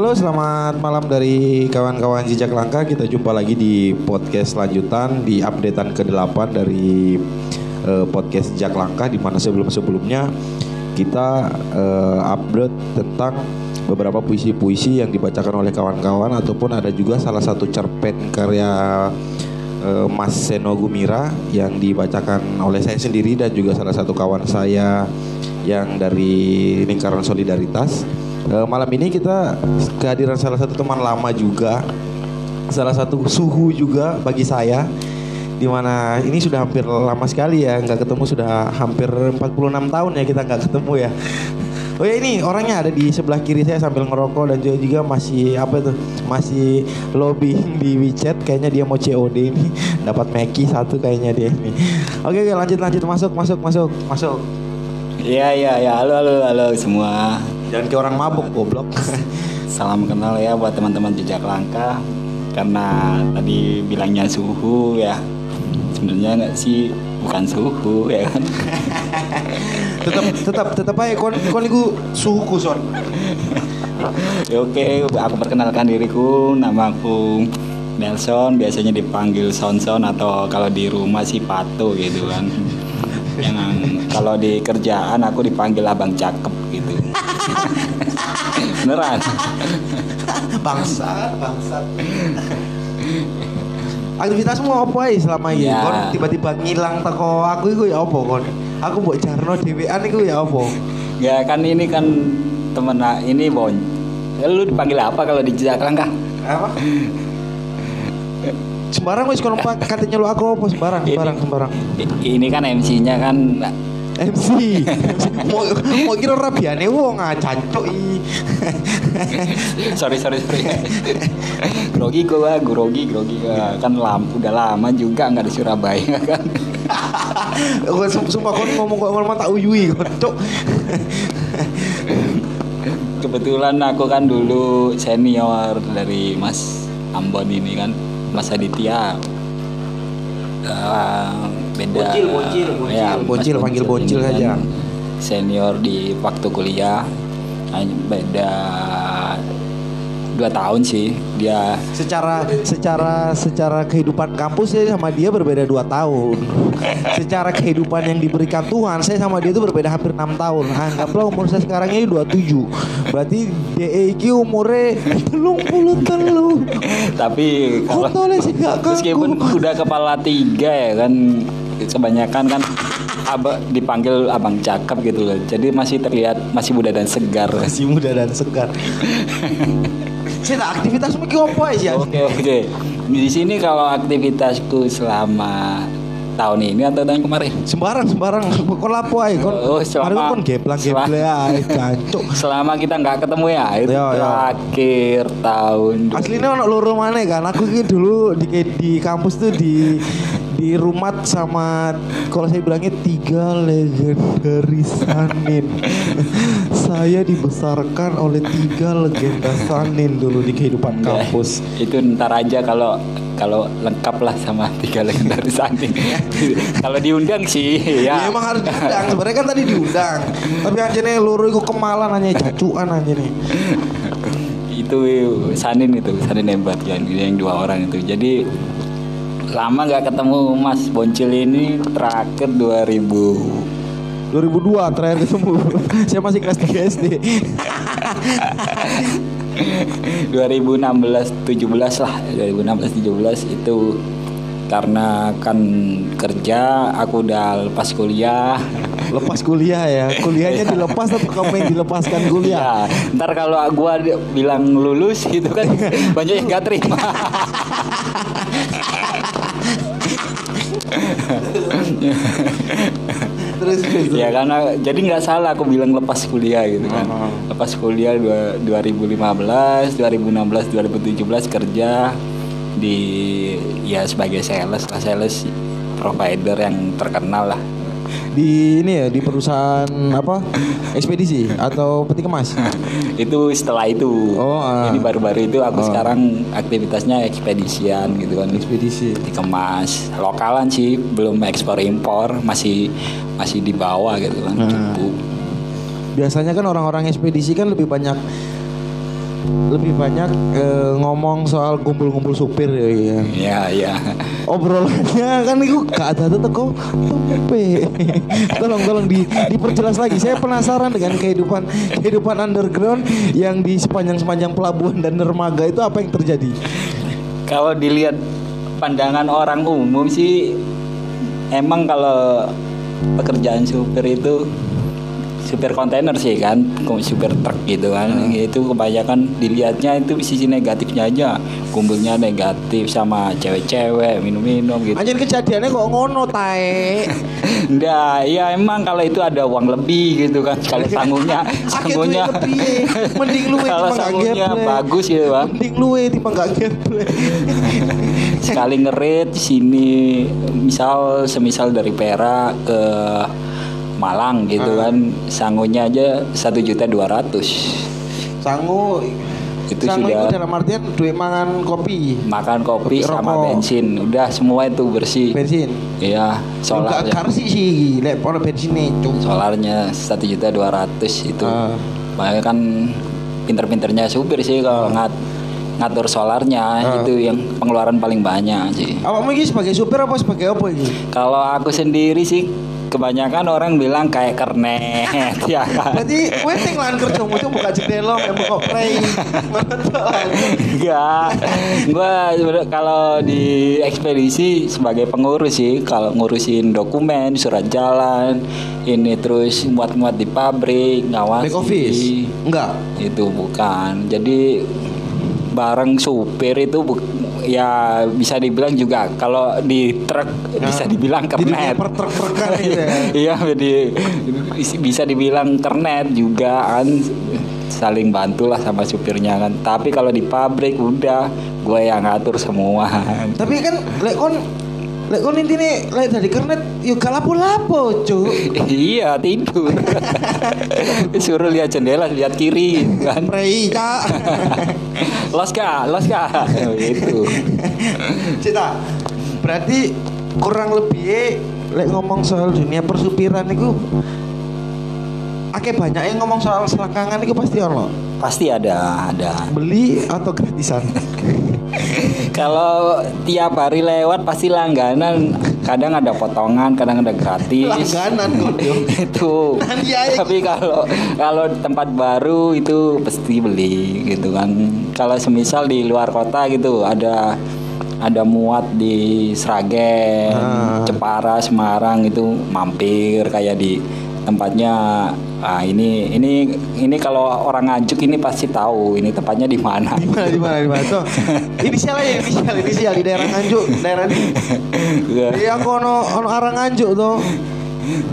Halo, selamat malam dari kawan-kawan Jejak Langkah. Kita jumpa lagi di podcast lanjutan di updatean ke-8 dari eh, podcast Jejak Langkah di mana sebelum-sebelumnya kita eh, upload tentang beberapa puisi-puisi yang dibacakan oleh kawan-kawan ataupun ada juga salah satu cerpen karya eh, Mas Seno Gumira yang dibacakan oleh saya sendiri dan juga salah satu kawan saya yang dari lingkaran solidaritas. Eh, malam ini kita kehadiran salah satu teman lama juga, salah satu suhu juga bagi saya, di mana ini sudah hampir lama sekali ya nggak ketemu sudah hampir 46 tahun ya kita nggak ketemu ya. Oh ya ini orangnya ada di sebelah kiri saya sambil ngerokok dan juga, juga masih apa itu masih lobbying di WeChat kayaknya dia mau COD ini dapat Meki satu kayaknya dia ini. Oke oke lanjut lanjut masuk masuk masuk masuk. Iya iya ya halo halo halo semua. Jangan kayak orang mabuk goblok. Salam kenal ya buat teman-teman jejak langkah. Karena tadi bilangnya suhu ya. Sebenarnya nggak sih bukan suhu ya kan. tetap tetap tetap aja kon kon iku suhuku son. Ya, Oke, aku perkenalkan diriku. Nama aku Nelson, biasanya dipanggil Sonson atau kalau di rumah sih Pato gitu kan. Yang kalau di kerjaan aku dipanggil Abang Cakep. Beneran. Bangsat, bangsat. Aktivitasmu apa ya selama ini? Ya. Kon tiba-tiba ngilang teko aku iku ya apa kon? Aku buat jarno dhewean iku ya apa? Ya kan ini kan temen ini bon. Ya, Lu dipanggil apa kalau di jejak langkah? Apa? Sembarang wis kon katanya lu aku apa sembarang sembarang sembarang. Ini kan MC-nya kan MC. mau mau kira rabiane wong ngacancuk i. sorry sorry sorry. grogi gua, grogi grogi gua. kan lampu udah lama juga nggak di Surabaya kan. Sum- sumpah kon ngomong kok ngomong tak uyui kon cuk. Kebetulan aku kan dulu senior dari Mas Ambon ini kan, Mas Aditya. Eh, beda. Bocil, bocil, bocil. Ya, Bocil, panggil bocil kan Senior di waktu kuliah. Hanya beda dua tahun sih dia secara secara secara kehidupan kampus saya sama dia berbeda dua tahun secara kehidupan yang diberikan Tuhan saya sama dia itu berbeda hampir enam tahun anggaplah umur saya sekarang ini 27 berarti DE iki umurnya telung puluh telu tapi kalau meskipun udah kepala tiga ya kan kebanyakan kan abang dipanggil abang cakep gitu loh. Jadi masih terlihat masih muda dan segar. Masih muda dan segar. Saya tak aktivitasmu ki apa ya oke oke. Di sini kalau aktivitasku selama tahun ini atau tahun kemarin? Sembarang sembarang. Kok lapo ae? Kon Oh, selama- mari kon geplang selama- geple ae jancuk. Selama kita nggak ketemu ya itu Yo, yo. terakhir tahun Aslinya ono loro maneh kan. Aku ini dulu di di kampus tuh di di rumah sama kalau saya bilangnya tiga legendaris Sanin. saya dibesarkan oleh tiga legenda Sanin dulu di kehidupan kampus. itu ntar aja kalau kalau lengkap lah sama tiga legendaris anjing kalau diundang sih Ya, ya, emang harus diundang. Sebenarnya kan tadi diundang. Tapi anjene loro iku kemalan hanya jacuan anjene. itu Sanin itu Sanin hebat kan yang dua orang itu jadi lama nggak ketemu Mas Boncil ini terakhir 2000 2002 terakhir ketemu. saya masih kelas 3 SD. 2016 17 lah 2016 17 itu karena kan kerja aku udah lepas kuliah Lepas kuliah ya. Kuliahnya dilepas atau kamu yang dilepaskan kuliah? ya ntar kalau gua bilang lulus gitu kan banyak yang gak terima Terus terus. ya karena jadi nggak salah aku bilang lepas kuliah gitu kan Oh. lepas kuliah dua- 2015 2016 2017 kerja di ya sebagai sales lah sales provider yang terkenal lah di ini ya di perusahaan apa? Ekspedisi atau peti kemas? Itu setelah itu. Oh, ah. ini baru-baru itu aku Oh. sekarang aktivitasnya ekspedisian gitu kan. Ekspedisi. Dikemas lokalan sih belum ekspor impor. Masih masih di bawah gitu kan. Cukup. Biasanya kan orang-orang ekspedisi kan lebih banyak lebih banyak eh, ngomong soal kumpul-kumpul supir ya. ya. Iya, iya. Obrolannya kan itu gak ada tuh kok tempe. tolong tolong di, diperjelas lagi. Saya penasaran dengan kehidupan kehidupan underground yang di sepanjang sepanjang pelabuhan dan dermaga itu apa yang terjadi? Kalau dilihat pandangan orang umum sih emang kalau pekerjaan supir itu supir kontainer sih kan supir truk gitu kan Hmm. itu kebanyakan dilihatnya itu sisi negatifnya aja kumpulnya negatif sama cewek-cewek minum-minum gitu Anjir kejadiannya kok ngono tae. Nah, ya emang kalau itu ada uang lebih gitu kan. Kalau sanggungnya, sanggungnya. Mending luwe kalau sanggungnya bagus gitu kan. Mending luwe timbang gak. Sekali ngerit di sini, misal semisal dari Perak ke Malang gitu Ah. kan, sanggungnya aja satu juta dua ratus. Sangu Itu sangu sudah- itu dalam artian duit mangan kopi, Makan kopi Rokok. sama bensin, udah semua itu bersih. bensin. Iya, Solar solar. Enggak sih sih, lek bensin nih, cung. solarnya satu juta dua ratus itu Ah. makanya kan pinter-pinternya supir sih kalau ngat ngatur solarnya Ah. itu yang pengeluaran paling banyak sih Awakmu ini sebagai supir apa sebagai apa ini? kalau aku sendiri sih kebanyakan orang bilang kayak kernet ya kan Berarti kowe ting lan kerjamu itu buka jendela buka play. enggak gua sebenarnya kalau di ekspedisi sebagai pengurus sih kalau ngurusin dokumen surat jalan ini terus muat-muat di pabrik ngawasi Back office? Enggak. itu bukan jadi bareng supir itu ya bisa dibilang juga kalau di truk bisa dibilang Jadi kayak kernet. per truk-trukan gitu ya. iya di, bisa dibilang kernet juga kan. Saling bantulah sama supirnya kan. Tapi kalau di pabrik udah gue yang ngatur semua. Tapi kan lek kon lek kon intine lek dari kernet yo gak lapo-lapo, Cuk. iya tidur suruh lihat jendela lihat kiri kan Prei, Cak. los kah los kah itu Cita. Berarti kurang lebih lek ngomong soal dunia persupiran itu Akeh banyak yang ngomong soal selangkangan itu pasti ono. pasti ada ada Beli atau gratisan? kalau tiap hari lewat pasti langganan. Kadang ada potongan kadang ada gratis. Langganan itu. Aja. tapi kalau kalau tempat baru itu pasti beli gitu kan. Kalau semisal di luar kota gitu ada ada muat di Sragen, Ah. Jepara, Semarang itu mampir kayak di tempatnya ah ini ini ini kalau orang ngajuk ini pasti tahu ini tempatnya di mana. Di mana di mana di mana? Tuh. Inisial aja inisial inisial di daerah Nganjuk, daerah ini. Iya. Aku ono ono arah Nganjuk tuh.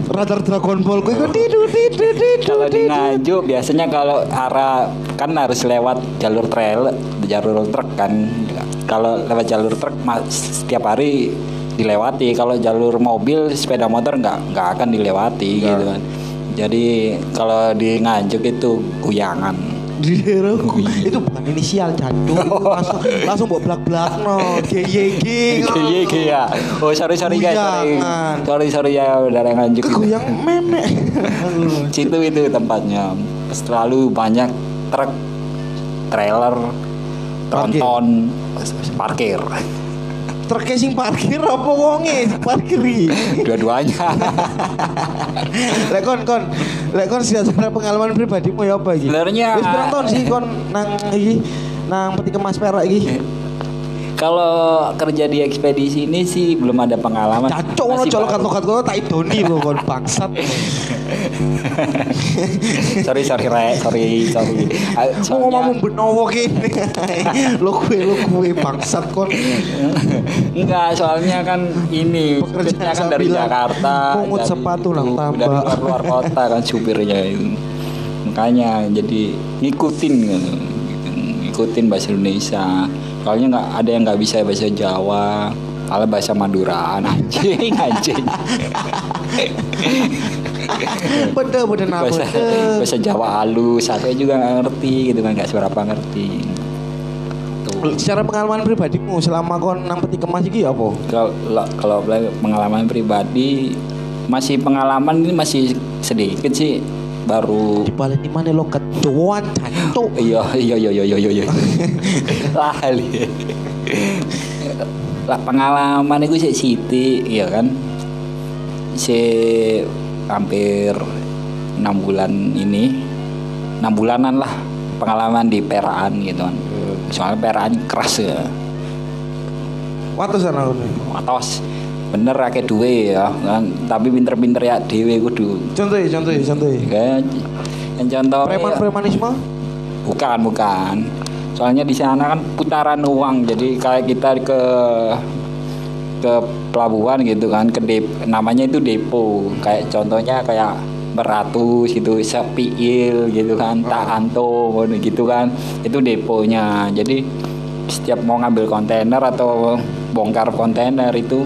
Radar Dragon Ball gue tidur tidur tidur. Kalau di Nganjuk biasanya kalau arah kan harus lewat jalur trail, jalur truk kan. Kalau lewat jalur truk setiap hari dilewati. Kalau jalur mobil, sepeda motor nggak nggak akan dilewati Nggak. gitu kan. Jadi kalau di Nganjuk itu guyangan. di daerahku itu bukan inisial jantung langsung langsung buat belak belak no GYG Iya iya. Oh sorry sorry guys sorry. Sorry sorry ya dari Nganjuk. itu. kegoyang memek Situ itu tempatnya. Selalu banyak truk, trailer, Parkir. tronton, parkir. Truk sing parkir apa wonge? Sing parkiri Dua-duanya. lek kon kon lek kon secara pengalaman pribadimu ya apa iki? Sebenarnya- wis berapa tahun sih kon nang iki? Nang peti kemas perak iki Kalau kerja di ekspedisi ini sih belum ada pengalaman. cacok Masih colok baru. katokat kono tak idoni lho kon bangsat sorry sorry re, sorry sorry. Mau ngomong benowo kene lo kue lo kue bangsat kon Enggak, soalnya kan ini Pekerjaan supirnya kan dari Jakarta, pungut sepatu itu, tambak. dari luar, luar kota kan supirnya itu. Makanya jadi ngikutin gitu. ngikutin bahasa Indonesia. Soalnya nggak ada yang nggak bisa bahasa Jawa, kalau bahasa Madura anjing anjing. beda beda nama bahasa bahasa Jawa halus, aku juga nggak ngerti gitu kan nggak seberapa ngerti. Tuh. secara pengalaman pribadimu selama kon nang peti kemas iki ya apa kalau kalau pengalaman pribadi masih pengalaman ini masih sedikit sih baru. Di mana lo ketuan cantuk. iya iya iya iya iya iya. Lali. Lah pengalaman itu sih Siti iya kan? Si hampir enam bulan ini. Enam bulanan lah pengalaman di peraan gitu kan. Soalnya peraan keras ya. Waktu sana atas bener akeh duwe ya kan tapi pinter-pinter ya dewe kudu Contoh ya, contoh ya, contoh ya. kan yang contoh Preman-premanisme? Bukan, bukan. Soalnya di sana kan putaran uang. Jadi kayak kita ke ke pelabuhan gitu kan, ke dep, namanya itu depo. Kayak contohnya kayak beratus gitu, sepiil gitu kan, tak anto gitu kan. Itu deponya. Jadi setiap mau ngambil kontainer atau bongkar kontainer itu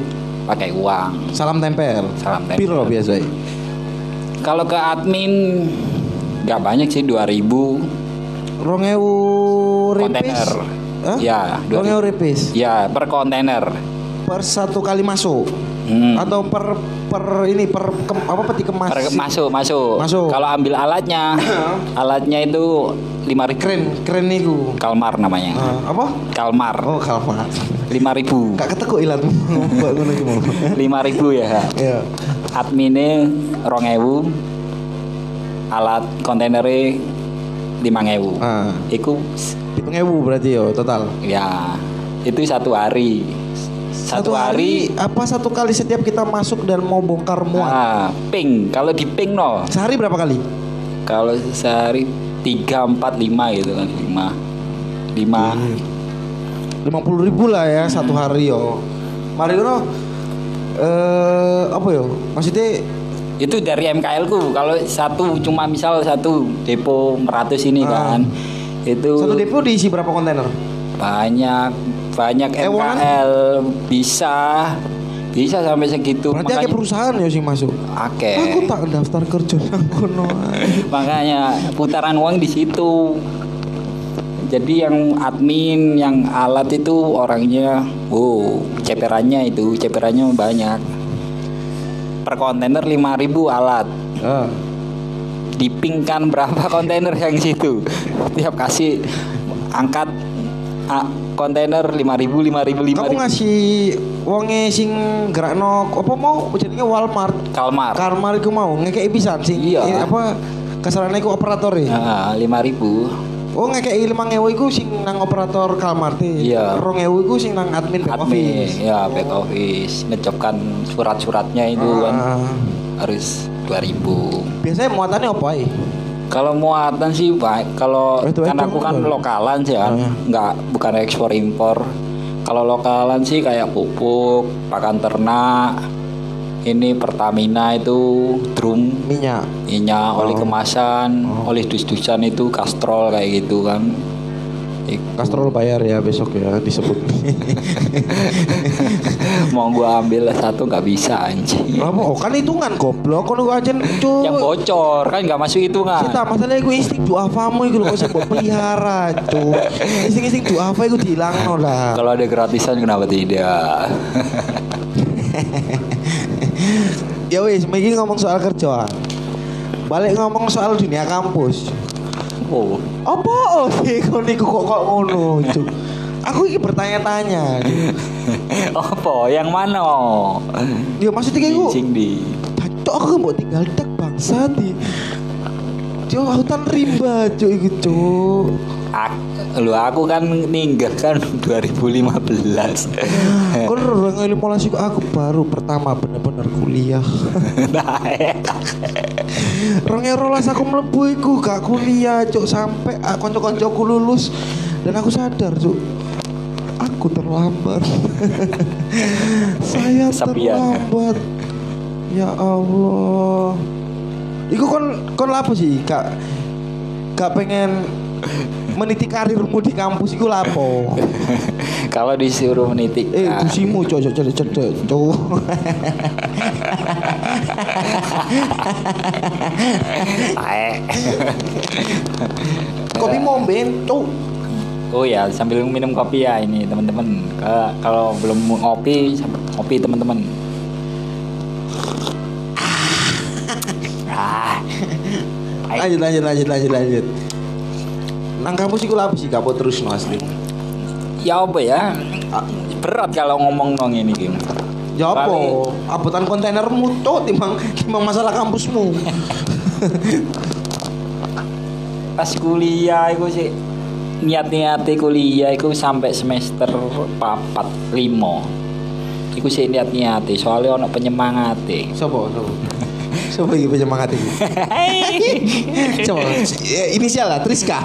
pakai uang. Salam tempel. Salam tempel. Piro biasa? Kalau ke admin nggak banyak sih 2000 Rong ewu ripis. kontainer. Hah? Ya, Rong ewu ripis. Ya, per kontainer. Per satu kali masuk. Hmm. Atau per per ini per kem- apa peti kemas? Per- masuk, masuk. Masuk. Kalau ambil alatnya, alatnya itu 5000 Keren, keren niku. Kalmar namanya. Ah, apa? Kalmar. Oh, lima ribu. Kak ketekuk ilat lima ribu ya. Kak iya. Adminnya rong ewu alat kontainernya lima ewu. Ah. itu lima ewu berarti yo total? Ya itu satu hari. Satu, hari, hari. apa satu kali setiap kita masuk dan mau bongkar muat? Ah, ping. Kalau di ping no sehari berapa kali? Kalau sehari tiga empat lima gitu kan lima. Lima. Iya. 50 ribu lah ya satu hari yo. Mariono eh apa yo? Maksudnya itu dari MKL ku. Kalau satu cuma misal satu depo meratus ini ah. kan. Itu satu depo diisi berapa kontainer? Banyak banyak eh, Ewan. MKL bisa bisa sampai segitu. Berarti makanya, perusahaan ya sih masuk? Oke aku tak daftar kerja Aku No, makanya putaran uang di situ jadi yang admin yang alat itu orangnya wow ceperannya itu ceperannya banyak per kontainer 5000 alat Ah. dipingkan berapa kontainer yang situ tiap kasih angkat ah, kontainer 5000 5000 Kamu 5000 ngasih wonge sing gerakno apa mau jenenge Walmart. Kalmar Karmar iku mau ngekeki pisan sing Iya. apa kesalahan iku operator ya. Ah, 5000 Oh ngekeki 5000 iku sing nang operator Kalmar teh. Iya. 2000 iku sing nang admin back admin office. ya back office ngejobkan surat-suratnya itu kan Ah. harus 2000 Biasanya muatannya apa ya? Kalau muatan sih baik. Kalau itu kan aku kan lokalan sih kan, Ah. nggak bukan ekspor impor. Kalau lokalan sih kayak pupuk, pakan ternak, ini Pertamina itu drum, Minyak. minyak, oli Oh. kemasan, oli dus-dusan itu kastrol kayak gitu kan. Iku. Kastrol bayar ya besok ya disebut. Mau gua ambil satu nggak bisa anjing. Apa? Oh kan hitungan goblok kono ku aja. Yang bocor kan nggak masuk hitungan. Kita masalahnya gue insting duafamu iku lho kok sebab pelihara cu. Insting-insting duafa iku dilangno lah. Kalau ada gratisan kenapa tidak? Ya wis, iki ngomong soal kerjaan. Balik ngomong soal dunia kampus. Oh, Apa oh sih kok niku kok kok ngono, Cuk? Aku iki bertanya-tanya. apa? Yang mana? Ya maksudnya Cing di. Cok aku mau tinggal tek bangsa di Cuk hutan rimba cuk iku cuk. Lu aku kan ninggah kan 2015 Kon orang ilmu aku baru pertama bener-bener kuliah. nah, Rong rolas aku mlebu iku gak kuliah cuk sampai ah, kanca-kancaku lulus dan aku sadar cuk aku terlambat. Saya terlambat. Ya Allah. Iku kon kon lapo sih gak gak pengen meniti karirmu di kampus iku lapo. kalau disuruh menitik Eh, kusimu cocok cocok cocok tae. Kopi mau ben, cowok. oh ya sambil minum kopi ya ini teman-teman kalau belum ngopi ngopi teman-teman ah lanjut lanjut lanjut lanjut lanjut. Nang kampus iku lha apa sih kapo terus no asli. Ya apa ya? Berat kalau ngomong nong ini gini. Ya apa? Abutan kontainermu tuh timbang timbang masalah kampusmu. Pas kuliah itu sih niat-niat kuliah itu sampai semester papat limo. Iku sih niat-niat soalnya ono penyemangat Sopo sopo. Sopo iki penyemangat iki? Coba eh, inisial lah Triska.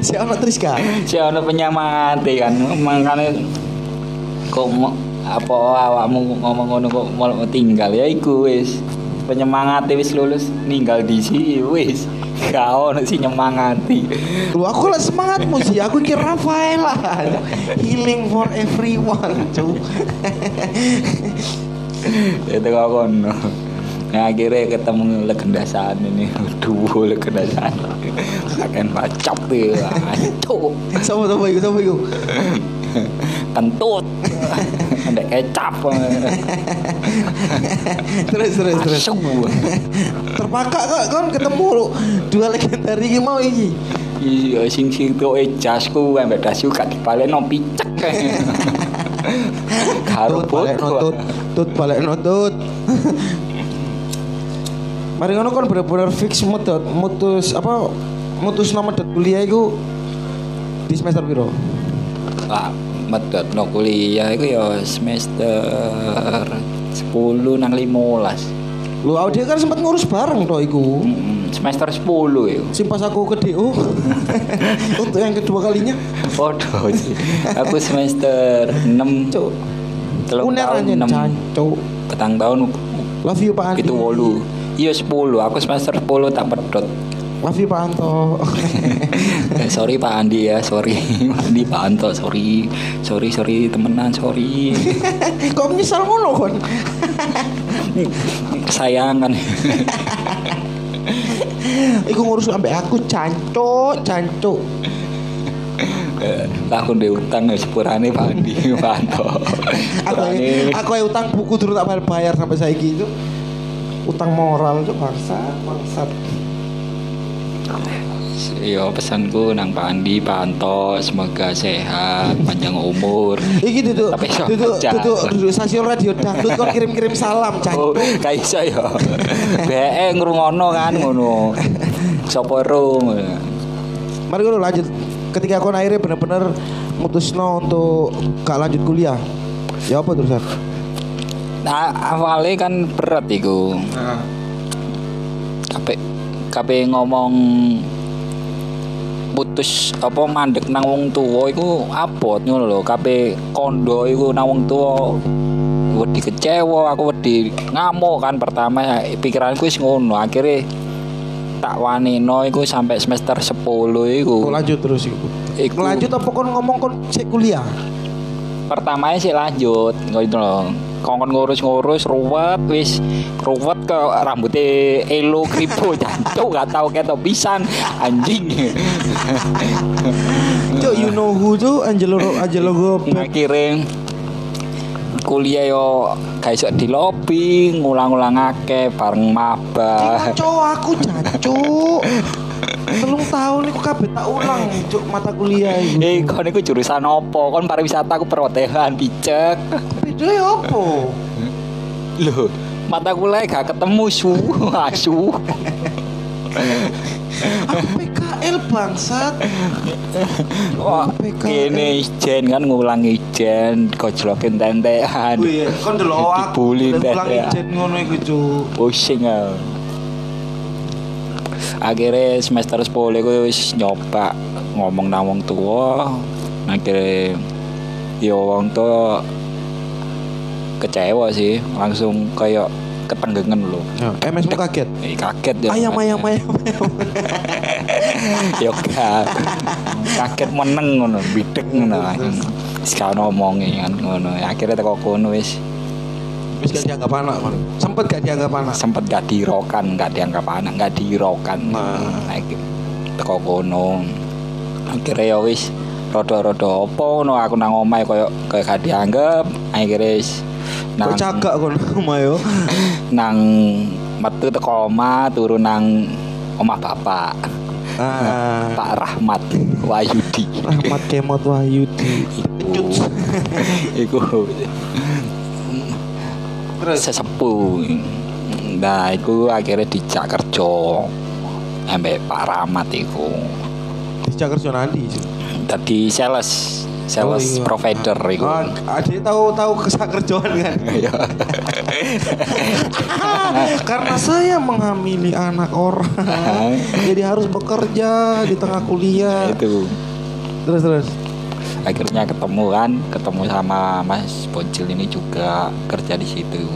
si ono Triska. si ono penyemangat kan makanya kok apa awakmu ngomong ngono kok mau tinggal ya iku wis penyemangat wis lulus ninggal di sini wis gak ono sih nyemangati Lu aku lah semangatmu sih. Aku kira Rafaela. Healing for everyone, cu. itu kok kono nah akhirnya ketemu legenda saan ini duo legenda bacap tuh ancuk sopo iku. kentut ada kecap Terus terus terus. Asu. Terpakak kok kon ketemu lu dua legendari iki mau iki. Iya, sing sing tuh ejasku ambek dasu gak dipaleno picek. Karo Tut balik notut, tut balik notut. Mari ngono kan bener-bener fix mutus mutus apa mutus nama dat kuliah iku di semester piro? Lah, medot no kuliah iku ya semester 10 nang 15. Lu awake kan sempat ngurus bareng toh iku. Mm, Semester 10 itu. Sim pas aku ke DO untuk yang kedua kalinya. Sih. Aku semester 6 Cuk. telung Uner tahun anjen 6 cancuk. petang tahun Love you Pak Andi. itu wolu. Iya 10, aku semester 10 tak pedot. Love you Pak Anto. Eh, sorry Pak Andi ya, sorry Pak Andi Pak Anto, sorry, sorry sorry temenan, sorry Kok menyesal ngono kon? kesayangan. Iku ngurus sampai aku cancuk, cancuk. Eh, aku ndek utang ya sepurane Pak Andi Pak Anto. aku aku utang buku dulu tak bayar, sampai saiki itu utang moral itu bangsat bangsat Yo pesanku nang Pak Andi, Pak Anto, semoga sehat, panjang umur. iki duduk Tapi duduk duduk duduk stasiun radio dangdut kon kirim kirim salam Oh, cancuk kayak iso ya. BE ngrungono kan ngono. Sopo mari ngono lanjut ketika kon akhirnya bener-bener mutusno untuk gak lanjut kuliah ya apa terusan Nah, awalnya kan berat iku. Kape kape ngomong putus apa mandek nang wong tuwa iku abot ngono lho. Kape kondo iku nang wong tuwa wedi kecewa, aku wedi ngamuk kan pertama pikiranku wis ngono. Akhirnya tak wanino iku sampai semester 10 iku. Kok lanjut terus iku Iku- lanjut apa kon ngomong kon sik kuliah pertamanya sih lanjut gitu loh kongkon ngurus-ngurus ruwet wis. Ruwet ke rambutnya elo kribo jancuk gak tau ketok pisan. Anjing. Cuk, you know who tuh Angelo Angelo Gobek akhirnya kuliah yo gak iso di lobby ngulang-ulang akeh bareng maba. Cok aku jancuk. Telung tahun iku kabeh tak ulang cuk mata kuliah iku. eh kon iku jurusan opo kon pariwisata aku perhotelan picek Bedanya apa? Loh, mata kuliah gak ketemu su asu Aku PKL bangsat. Wah, kene ijen kan ngulang ijen, gojlokin tentean. Wih, kon delok aku. Dibully teh, ya. ijen ngono iku cuk. Pusing aku. Akhirnya semester 10 aku wis nyoba ngomong nang wong tua. Akhirnya yo wong tua kecewa sih, langsung kayak ketenggengan loh. Ya, MS mu kaget. Eh, kaget ya. Ayam ayam ayam. Yo gak. Kaget meneng ngono, bidek ngono. Sekarang ngomongi kan ngono. Akhirnya teko kono wis Wis gak dianggap anak. Sempet gak dianggap anak. sempet gak dirokan, gak dianggap anak, gak dirokan. Nah. Akhir teko kono. Akhirnya ya wis rada-rada apa ngono aku nang omahe koyo koyo gak dianggap. Akhirnya wis Kok cagak kon omah yo. nang metu teko omah turu nang omah bapak Ah. Pak Rahmat Wahyudi Rahmat Kemot Wahyudi. iku iku Terus sesepuh nah iku akhirnya dijak kerja ambek Pak Rahmat iku dijak kerja nanti. tadi sales sales Oh, iya. provider iku Ah, adik tahu tahu kesak kerjaan kan? Iya. Karena saya menghamili anak orang, jadi harus bekerja di tengah kuliah. itu Terus terus. Akhirnya ketemu kan ketemu sama Mas Bocil ini juga kerja di situ.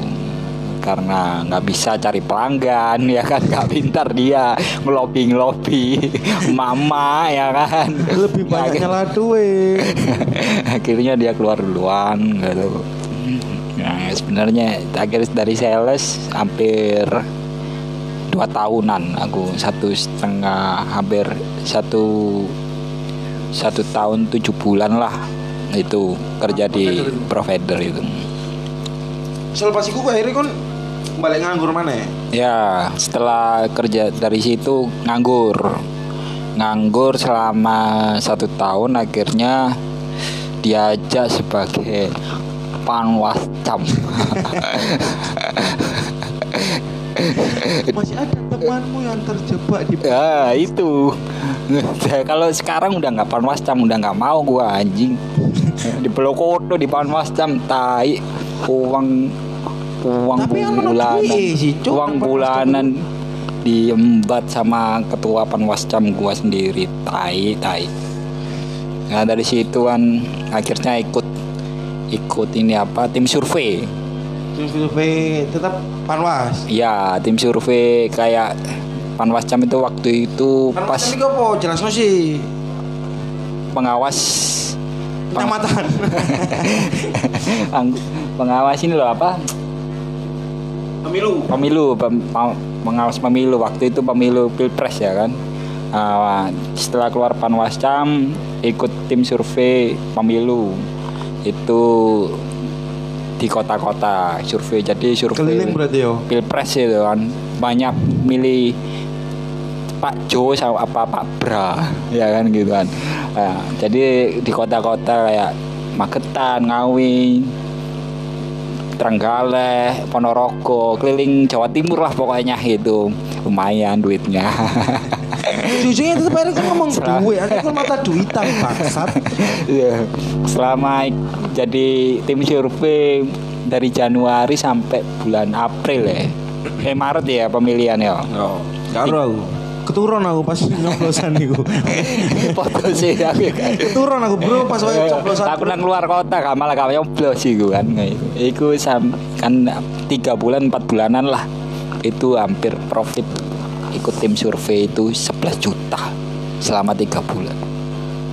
Karena nggak bisa cari pelanggan ya kan? Nggak pintar dia ngelobi ngelobi mama ya kan? Lebih banyak nyala duit. akhirnya dia keluar duluan gitu nah sebenarnya akhir dari sales hampir dua tahunan aku satu setengah hampir satu satu tahun tujuh bulan lah itu kerja di provider itu. Selepas itu akhirnya kan balik nganggur mana ya? ya setelah kerja dari situ nganggur. Nganggur selama satu tahun akhirnya diajak sebagai panwascam Masih ada temanmu yang terjebak di ya itu kalau sekarang udah nggak panwascam udah nggak mau gua anjing. Di Pelokoto di panwascam tai. Uang uang Tapi bulanan. sih, Cuk, uang bulanan diembat sama ketua panwascam gua sendiri. Tai tai. Nah dari situ kan akhirnya ikut ikut ini apa tim survei. Tim survei tetap panwas. ya tim survei kayak panwascam itu waktu itu pas apa? Jelas sih. pengawas peng- Kecamatan. pengawas ini loh apa Pemilu. pemilu pem- pengawas pemilu waktu itu pemilu pilpres ya kan Ah, setelah keluar panwascam ikut tim survei pemilu itu di kota-kota survei jadi survei yo. pilpres itu kan banyak milih Pak Jo sama apa Pak Bra ya kan gitu kan Nah, jadi di kota-kota kayak Magetan Ngawi Trenggalek Ponorogo keliling Jawa Timur lah pokoknya itu lumayan duitnya Jujurnya tetap akhirnya kan ngomong Serah. duit, akhirnya kan mata duitan bangsat. Iya. selama jadi tim survei dari Januari sampai bulan April ya eh Maret ya pemilihan ya Oh, karo aku. Keturun aku pas nyoblosan iku. foto sih aku kan Keturun aku bro pas wae coblosan. aku nang luar kota gak malah gak nyoblos sih gue kan Iku sam, kan tiga bulan empat bulanan lah itu hampir profit ikut tim survei itu 11 juta selama tiga bulan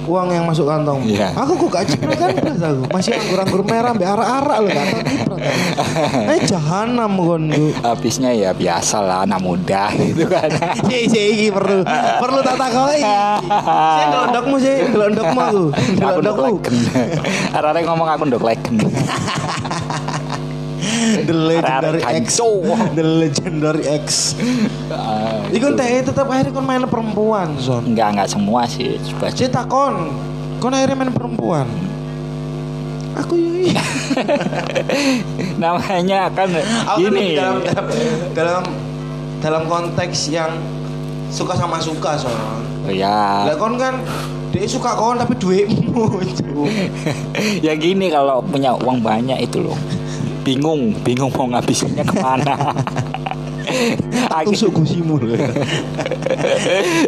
uang yang masuk kantong. Iya. Aku kok gak ciprat kan aku. Masih anggur-anggur merah mbek arak-arak lho gak tau ciprat. aku. Eh jahanam kon ku. habisnya ya biasa lah anak muda gitu kan Si si iki perlu perlu tak takoki. Si ndokmu sih, ndokmu aku. aku ndok Ndokmu. legen arek ngomong aku ndok legen The legendary X. The legendary X. Ah, Iku itu. teh tetap akhirnya kon main perempuan, Son. enggak enggak semua sih coba Saya takon, kon akhirnya main perempuan. Aku yoi. namanya kan Aku gini dalam, dalam dalam dalam konteks yang suka sama suka son. Oh, ya Lah kon kan dia suka kon tapi duitmu. Cuk. ya gini kalau punya uang banyak itu loh bingung bingung mau ngabisinnya ke mana Akhir- Tusuk gusimu loh.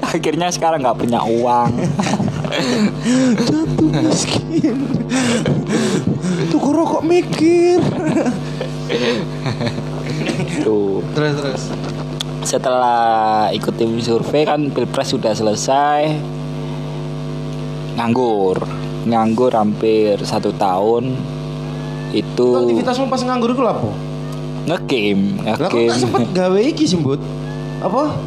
akhirnya sekarang nggak punya uang Jatuh miskin. Tuku rokok mikir. tuh Terus terus. setelah ikut tim survei kan pilpres sudah selesai nganggur nganggur hampir satu tahun itu Aktivitasmu pas nganggur itu apa? ngegame Lah kok ngegame gak sempet gawe iki sih, Mbut? Apa?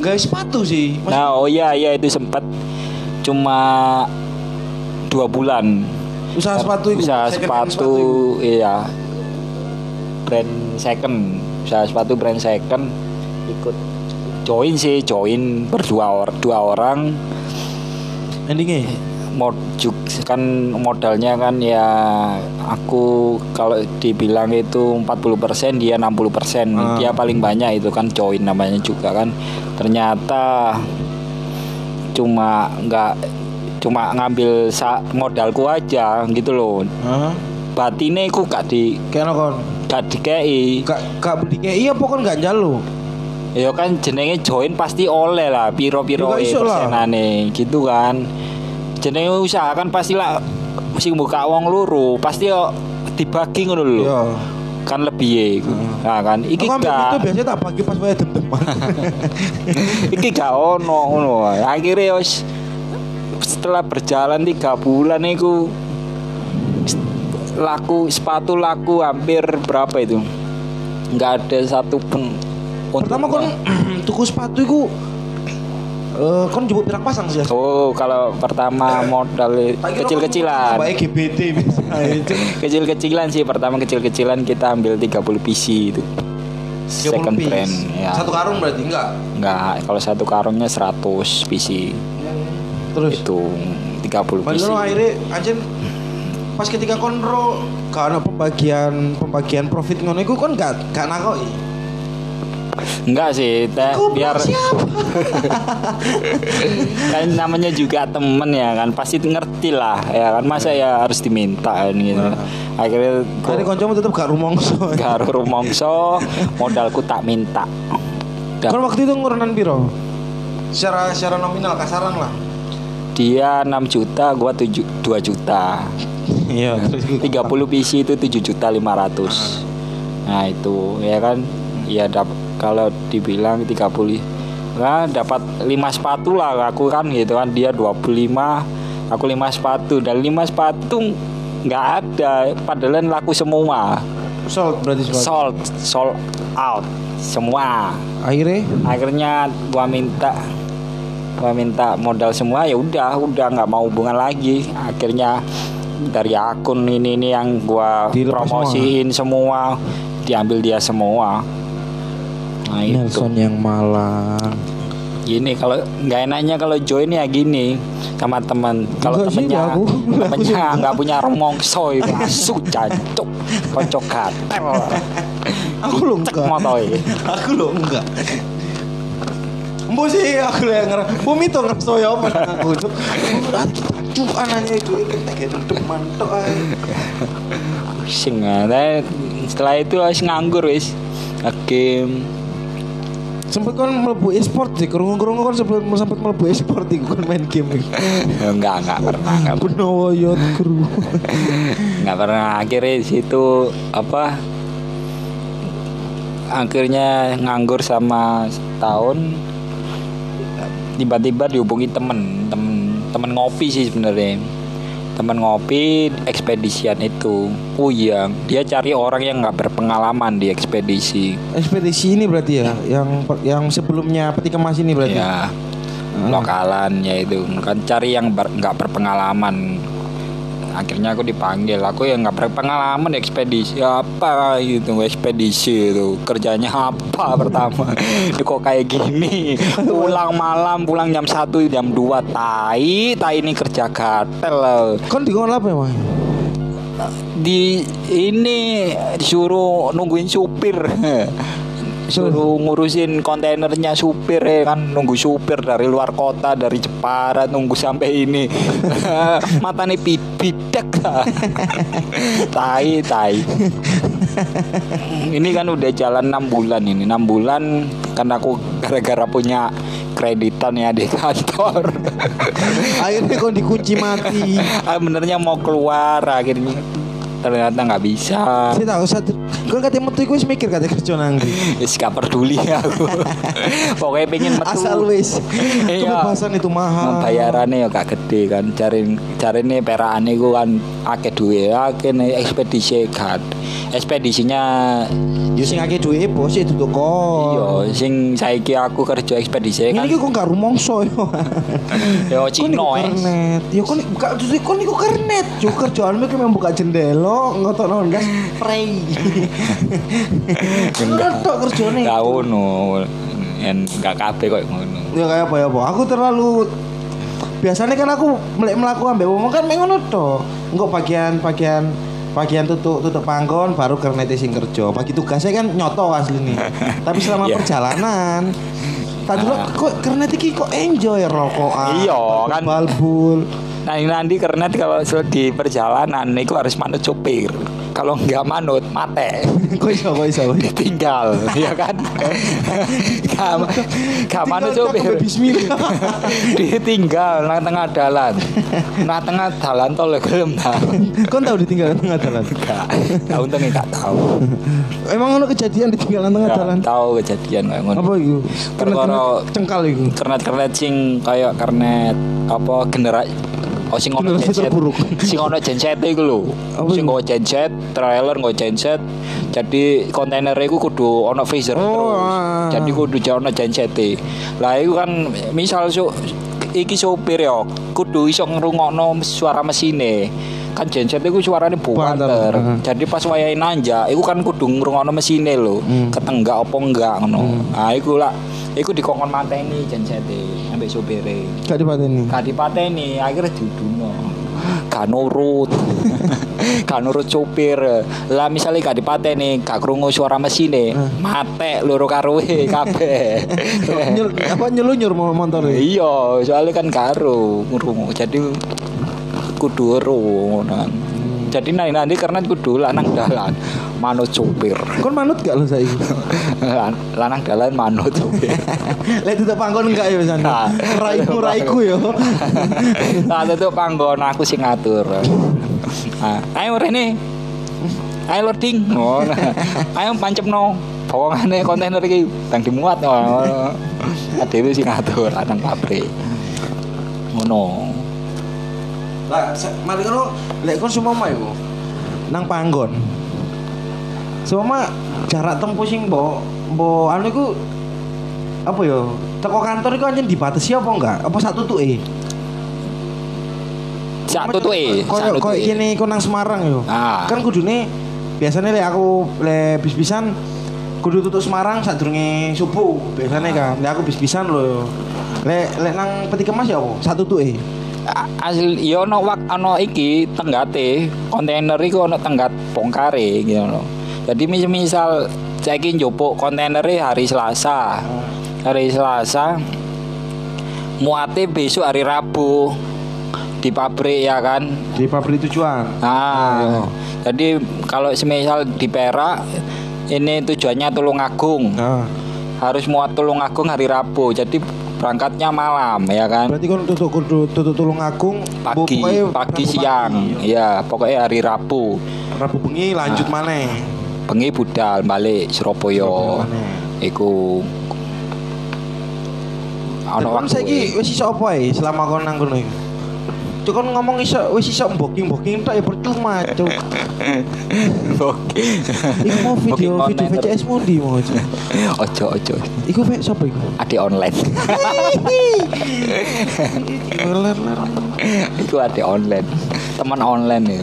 Gawe sepatu sih. Mas- nah oh iya iya itu sempat cuma dua bulan usaha sepatu itu. usaha hand sepatu, iya brand second usaha sepatu brand second ikut join sih join berdua or, dua orang Endingnya mod kan modalnya kan ya aku kalau dibilang itu 40% dia 60% Ah. dia paling banyak itu kan join namanya juga kan. Ternyata cuma nggak cuma ngambil sa- modalku aja gitu loh. Hah? batinnya aku gak di Kayak kon? gak dikei. Kak beli kayak iya pokoknya nggak jalo. ya kan jenenge join pasti oleh lah piro-piro Ya, gak persenane gitu kan jenenge usaha kan pasti lah sing buka wong luru pasti yo dibagi ngono lho Iya. kan lebih ya iku. nah kan iki ambil itu gak biasanya tak pagi pas wae dem-deman. iki gak ono ngono akhirnya wis setelah berjalan tiga bulan itu laku sepatu laku hampir berapa itu nggak ada satu pun Pertama kon tuku sepatu iku eh kon jebuk pirak pasang sih. Oh, kalau pertama modal kecil-kecilan. Baik GBT. Itu. Kecil-kecilan sih, pertama kecil-kecilan kita ambil 30 PC itu. Second brand ya. Satu karung berarti enggak? Enggak, kalau satu karungnya 100 PC. Terus Itu 30 PC. Padahal akhirnya anjen pas ketika konro karena pembagian pembagian profit ngono iku kon gak gak nakoki. Enggak sih, teh biar siapa? kan namanya juga temen ya kan pasti ngerti lah ya kan masa ya harus diminta kan gitu. Akhirnya Akhirnya kancamu tetep gak rumongso. Garo rumongso modalku tak minta. Kon waktu itu ngurunan piro? Secara secara nominal kasaran lah. Dia 6 juta, gua 7 2 juta. Iya, terus 30 PC itu 7 juta 500. Nah, itu ya kan ya dap kalau dibilang 30 nah dapat 5 sepatu lah aku kan gitu kan. Dia 25 aku 5 sepatu. Dan 5 sepatu nggak ada padahal laku semua. Sold berarti sepatu. sold sold out semua. Akhirnya? Akhirnya gua minta gua minta modal semua ya udah udah nggak mau hubungan lagi. Akhirnya dari akun ini ini yang gua Dilepas promosiin semua. diambil dia semua nah itu Nelson yang Malang. gini kalau nggak enaknya kalau join ya gini sama teman kalau sih, temennya aku. temennya nggak punya remongso itu masuk jancuk kocok gatel Aku lo enggak. motoy Aku lo enggak. Mbok sih aku yang ngerasa. Mbok mito ngerasa ya apa aku tuh. Cuk anaknya itu kita kayak duduk mantok sing ada setelah itu harus nganggur wis game Sempet kan mlebu e-sport sih, kerungu-kerungu kan sempet sempet mlebu e-sport iku kan main game enggak enggak pernah enggak pernah. Yot kru. nggak pernah. Akhirnya di situ apa akhirnya nganggur sama setahun. Tiba-tiba dihubungi temen temen temen ngopi sih sebenarnya temen ngopi ekspedisian itu. Puyang dia cari orang yang nggak berpengalaman di ekspedisi. Ekspedisi ini berarti ya, yang yang sebelumnya peti kemas ini berarti. ya lokalan ya itu. Kan cari yang ber- nggak berpengalaman akhirnya aku dipanggil. Aku yang nggak berpengalaman ekspedisi apa gitu ekspedisi itu. Kerjanya apa pertama? Kok kayak gini? Pulang malam pulang jam 1 jam 2 tai tai ini kerja gatel. Kon di apa emang? di ini disuruh nungguin supir suruh ngurusin kontainernya supir ya kan nunggu supir dari luar kota dari Jepara nunggu sampai ini. Mata nih bidek. Lah tai tai. Ini kan udah jalan enam bulan ini. Enam bulan karena aku gara-gara punya kreditan ya di kantor. Akhirnya kon dikunci mati. ah, benernya mau keluar akhirnya ternyata nggak bisa. Saya tahu satu. Kon katanya metu iku wis mikir katanya kerja nang ndi. Wis gak peduli aku pokoknya pengen metu Asal wis. Iya. Kebebasan itu mahal. bayarannya ya gak gede kan cari cari nih peraan gue kan akeh duwe akeh nih ekspedisi gak ekspedisinya Ya sing akeh duwe bos itu tuh kok. iya sing saiki aku kerja ekspedisi Ini kan iki kok gak rumongso yo. yo Cino eh. kernet. Ya kok buka justru kok niku kernet. Yo kerjaanmu ki memang buka jendela, ngotokno gas spray. Enggak tok kerjane. Gak ngono. En gak kabeh kok ngono. Ya kayak apa ya, apa? Aku terlalu biasanya kan aku melek melakukan ambek wong kan mek ngono to. Engko bagian-bagian bagian tutup tutup panggon baru kernet sing kerja. Bagi tugasnya kan nyoto asli nih. Tapi selama Iya. perjalanan Tadi lo kok kernet iki kok enjoy rokokan. Iya, kan. balbul. Nah ini nanti karena kalau di perjalanan itu harus manut supir. Kalau nggak manut, mate. Kok iso kok iso. Ditinggal, ya kan? Gak, gak manut Bismillah. Ditinggal nang tengah dalan. Nang tengah dalan tol gelem ta. Kau tahu ditinggal tengah jalan? Gak, tahu untungnya gak tahu. Emang ono kejadian ditinggal tengah Gak jalan? tahu kejadian kayak ngono. Apa itu? Perkara- cengkal itu. kernet-kernet sing kayak kernet apa generasi Oh sing ono genset. Sing ono genset iku lho. Sing nggo genset, trailer nggo genset. Jadi kontainer iku kudu ono freezer Oh, terus. ah. Jadi kudu ono genset Lah iku kan misal su iki sopir ya kudu iso ngrungokno suara mesine. Kan genset iku suarane Banter. buanter. Heeh. Jadi pas wayahe nanjak iku kan kudu ngrungokno mesine lho. Hmm. Ketenggak apa enggak ngono. Nah iku lah iku dikongkon mateni jensete ambek supire. Gak dipateni. Gak dipateni akhirnya diuduno. Gak nurut. gak nurut supir. Lah misalnya gak dipateni, gak krungu suara mesine, Hmm. mate loro karuwe kabeh. Apa nyelunyur mau motor ya? Iya, soalnya kan karo ngrungu. Jadi kudu ero ngono. Jadi nanti nanti karena kudu lanang dalan manut supir. Kon manut gak lo saiki? Lan- lanang dalan manut supir. Lek tutup panggon enggak ya Nah. sana? Raiku raiku yo. Nah, itu panggon aku sing ngatur. Nah, ayo rene. Ayo loading. Oh, nah. ayo pancepno. Bawangane kontainer iki tang dimuat. Adewe sing ngatur lanang pabrik. Ngono. Lah, mari kono lek kon sumama iku nang panggon. Sumama jarak tempuh sing mbok mbok anu iku apa ya? Teko kantor iku anjen dibatasi apa enggak? Apa sak tutuke? Sak tutuke, Koyo koyo kene iku nang Semarang yo. Ah. Kan kudune biasanya lek aku lek bis-bisan kudu tutup Semarang sadurunge subuh biasanya kan. Lek aku bis-bisan lho. Lek lek nang peti kemas ya apa? Sak tutuke. A- Asli yo ono wak ono iki tenggate kontainer iku ono tenggat bongkare gitu loh. Jadi mis- misal saiki njupuk kontainer hari Selasa. Hari Selasa muate besok hari Rabu di pabrik ya kan. Di pabrik tujuan. Nah, jadi kalau semisal di Perak ini tujuannya Tulungagung. Nah, Harus muat Tulungagung hari Rabu. Jadi berangkatnya malam ya kan. berarti kon tutup tutup tulung agung pagi pokoknya pagi siang pagi. ya pokoknya hari Rabu Rabu bengi lanjut Ah. maneh. bengi budal balik Surabaya iku kon waktu saiki wis iso apa selama kon nang kono iku? Cuk kon ngomong iso wis iso booking-booking tok ya percuma, cuk. Oke. Iku mau video Booking video VCS mu ndi mau cuk. ojo ojo Iku vek sapa iku? adik online iku adik online teman online ya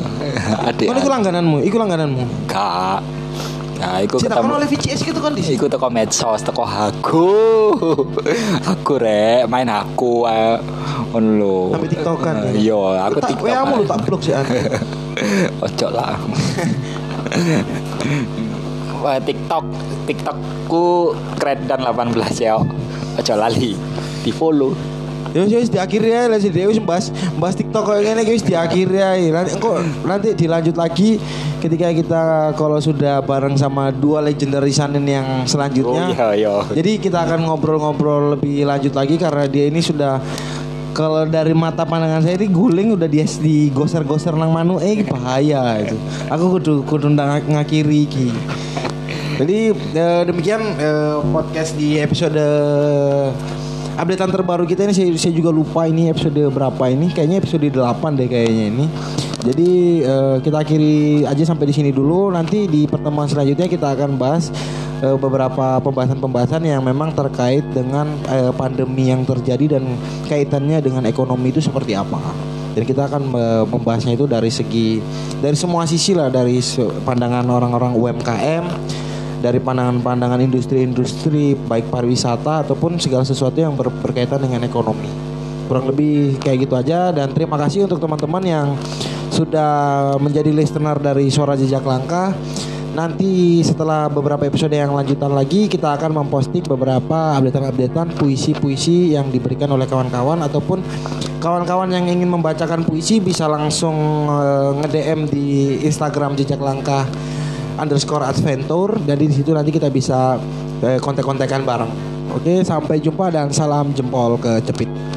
Kon iku langgananmu, iku langgananmu. gak nah iku Sik tak ketemu oleh VCS gitu kan di sini. Iku teko medsos, teko aku. aku rek main aku ae. Ngono lho. Sampai TikTokan. Iya, aku TikTok. WA mu lu tak blok sih anu. Ojo lah. Wah, TikTok, TikTokku dan 18 ya. Ojo lali. Di follow. Ya wis wis diakhiri ya lah sih wis bahas bahas TikTok kayak gini wis diakhiri ya. Nanti engko nanti dilanjut lagi ketika kita kalau sudah bareng sama dua legendary Sanin yang selanjutnya. Oh iya iya. Jadi kita akan ngobrol-ngobrol lebih lanjut lagi karena dia ini sudah kalau dari mata pandangan saya ini guling udah dia digoser-goser nang manu eh bahaya itu. Aku kudu kudu ndang ngakiri iki. Jadi eh, demikian eh, podcast di episode updatean terbaru kita ini saya, saya juga lupa ini episode berapa ini kayaknya episode 8 deh kayaknya ini. Jadi uh, kita akhiri aja sampai di sini dulu. Nanti di pertemuan selanjutnya kita akan bahas uh, beberapa pembahasan-pembahasan yang memang terkait dengan uh, pandemi yang terjadi dan kaitannya dengan ekonomi itu seperti apa. Dan kita akan membahasnya itu dari segi dari semua sisi lah dari pandangan orang-orang UMKM dari pandangan-pandangan industri-industri baik pariwisata ataupun segala sesuatu yang ber berkaitan dengan ekonomi. Kurang lebih kayak gitu aja dan terima kasih untuk teman-teman yang sudah menjadi listener dari Suara Jejak Langkah. Nanti setelah beberapa episode yang lanjutan lagi kita akan memposting beberapa updatean-updatean puisi-puisi yang diberikan oleh kawan-kawan ataupun kawan-kawan yang ingin membacakan puisi bisa langsung uh, nge-DM di Instagram Jejak Langkah underscore adventure dan di situ nanti kita bisa uh, kontek-kontekan bareng. Oke, sampai jumpa dan salam jempol ke Cepit.